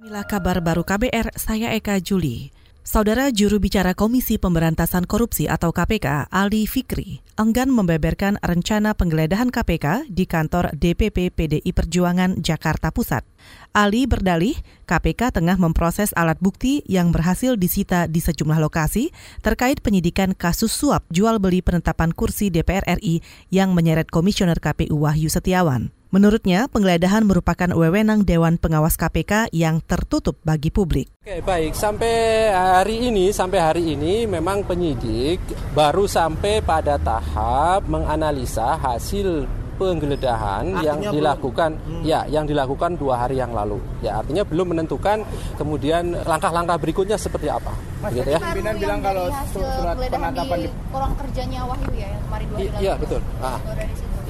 Inilah kabar baru KBR, saya Eka Juli. Saudara juru bicara Komisi Pemberantasan Korupsi atau KPK, Ali Fikri, enggan membeberkan rencana penggeledahan KPK di kantor DPP PDI Perjuangan Jakarta Pusat. Ali berdalih, KPK tengah memproses alat bukti yang berhasil disita di sejumlah lokasi terkait penyidikan kasus suap jual beli penetapan kursi DPR RI yang menyeret Komisioner KPU Wahyu Setiawan. Menurutnya, penggeledahan merupakan wewenang Dewan Pengawas KPK yang tertutup bagi publik. Oke, baik. Sampai hari ini, sampai hari ini memang penyidik baru sampai pada tahap menganalisa hasil penggeledahan artinya yang dilakukan belum. ya yang dilakukan dua hari yang lalu ya artinya belum menentukan kemudian langkah-langkah berikutnya seperti apa Mas, gitu ya pimpinan bilang kalau surat penangkapan di ruang kerjanya Wahyu ya yang kemarin dua hari Iya betul ah.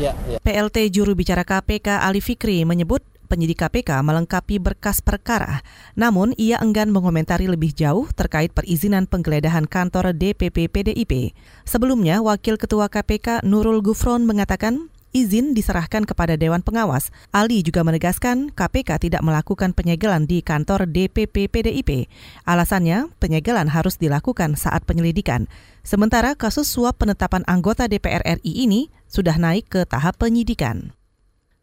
Ya, ya. PLT juru bicara KPK Ali Fikri menyebut penyidik KPK melengkapi berkas perkara. Namun, ia enggan mengomentari lebih jauh terkait perizinan penggeledahan kantor DPP PDIP. Sebelumnya, Wakil Ketua KPK Nurul Gufron mengatakan izin diserahkan kepada Dewan Pengawas. Ali juga menegaskan KPK tidak melakukan penyegelan di kantor DPP PDIP. Alasannya, penyegelan harus dilakukan saat penyelidikan. Sementara kasus suap penetapan anggota DPR RI ini sudah naik ke tahap penyidikan.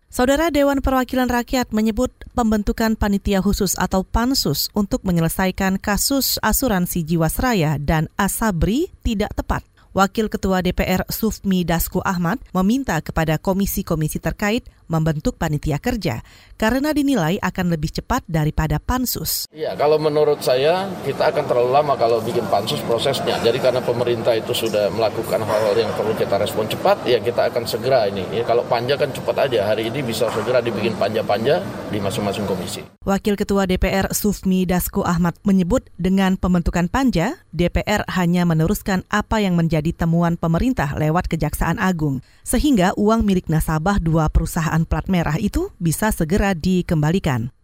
Saudara Dewan Perwakilan Rakyat menyebut pembentukan panitia khusus atau pansus untuk menyelesaikan kasus asuransi Jiwasraya dan Asabri tidak tepat. Wakil Ketua DPR Sufmi Dasko Ahmad meminta kepada komisi-komisi terkait membentuk panitia kerja karena dinilai akan lebih cepat daripada pansus. Iya, kalau menurut saya kita akan terlalu lama kalau bikin pansus prosesnya. Jadi karena pemerintah itu sudah melakukan hal-hal yang perlu kita respon cepat, ya kita akan segera ini. Ya, kalau panja kan cepat aja. Hari ini bisa segera dibikin panja-panja di masing-masing komisi. Wakil Ketua DPR Sufmi Dasko Ahmad menyebut dengan pembentukan panja, DPR hanya meneruskan apa yang menjadi temuan pemerintah lewat Kejaksaan Agung, sehingga uang milik nasabah dua perusahaan plat merah itu bisa segera dikembalikan.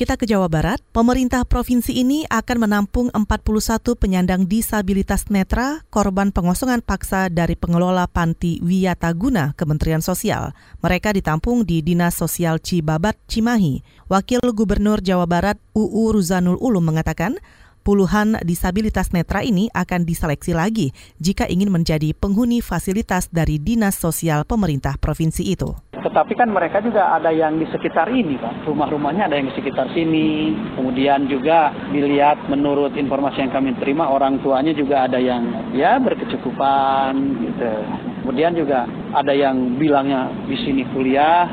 Kita ke Jawa Barat, pemerintah provinsi ini akan menampung 41 penyandang disabilitas netra korban pengosongan paksa dari pengelola panti Wiyataguna Kementerian Sosial. Mereka ditampung di Dinas Sosial Cibabat, Cimahi. Wakil Gubernur Jawa Barat UU Ruzanul Ulum mengatakan, puluhan disabilitas netra ini akan diseleksi lagi jika ingin menjadi penghuni fasilitas dari Dinas Sosial pemerintah provinsi itu. Tetapi kan mereka juga ada yang di sekitar ini, Pak. Rumah-rumahnya ada yang di sekitar sini. Kemudian juga dilihat menurut informasi yang kami terima, orang tuanya juga ada yang ya berkecukupan gitu. Kemudian juga ada yang bilangnya di sini kuliah,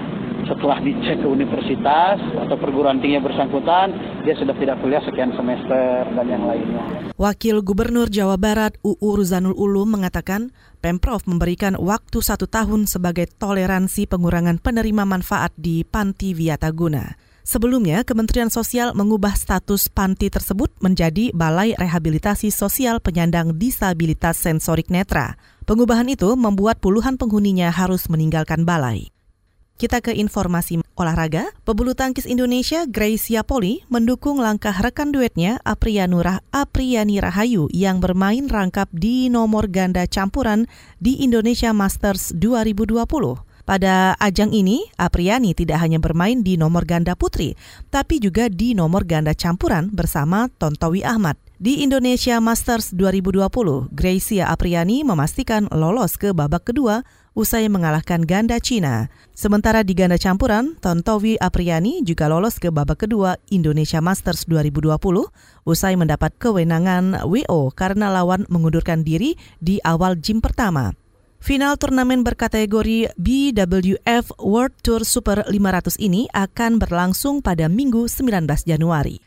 setelah dicek ke universitas atau perguruan tinggi bersangkutan, dia sudah tidak kuliah sekian semester dan yang lainnya. Wakil Gubernur Jawa Barat UU Ruzanul Ulum mengatakan, Pemprov memberikan waktu satu tahun sebagai toleransi pengurangan penerima manfaat di Panti Viataguna. Sebelumnya, Kementerian Sosial mengubah status panti tersebut menjadi Balai Rehabilitasi Sosial Penyandang Disabilitas Sensorik Netra. Pengubahan itu membuat puluhan penghuninya harus meninggalkan balai. Kita ke informasi olahraga. Pebulu tangkis Indonesia Gracia Poli mendukung langkah rekan duetnya Aprianurah Apriani Rahayu yang bermain rangkap di nomor ganda campuran di Indonesia Masters 2020. Pada ajang ini, Apriani tidak hanya bermain di nomor ganda putri, tapi juga di nomor ganda campuran bersama Tontowi Ahmad. Di Indonesia Masters 2020, Gracia Apriani memastikan lolos ke babak kedua usai mengalahkan ganda Cina. Sementara di ganda campuran, Tontowi Apriani juga lolos ke babak kedua Indonesia Masters 2020 usai mendapat kewenangan WO karena lawan mengundurkan diri di awal gym pertama. Final turnamen berkategori BWF World Tour Super 500 ini akan berlangsung pada Minggu 19 Januari.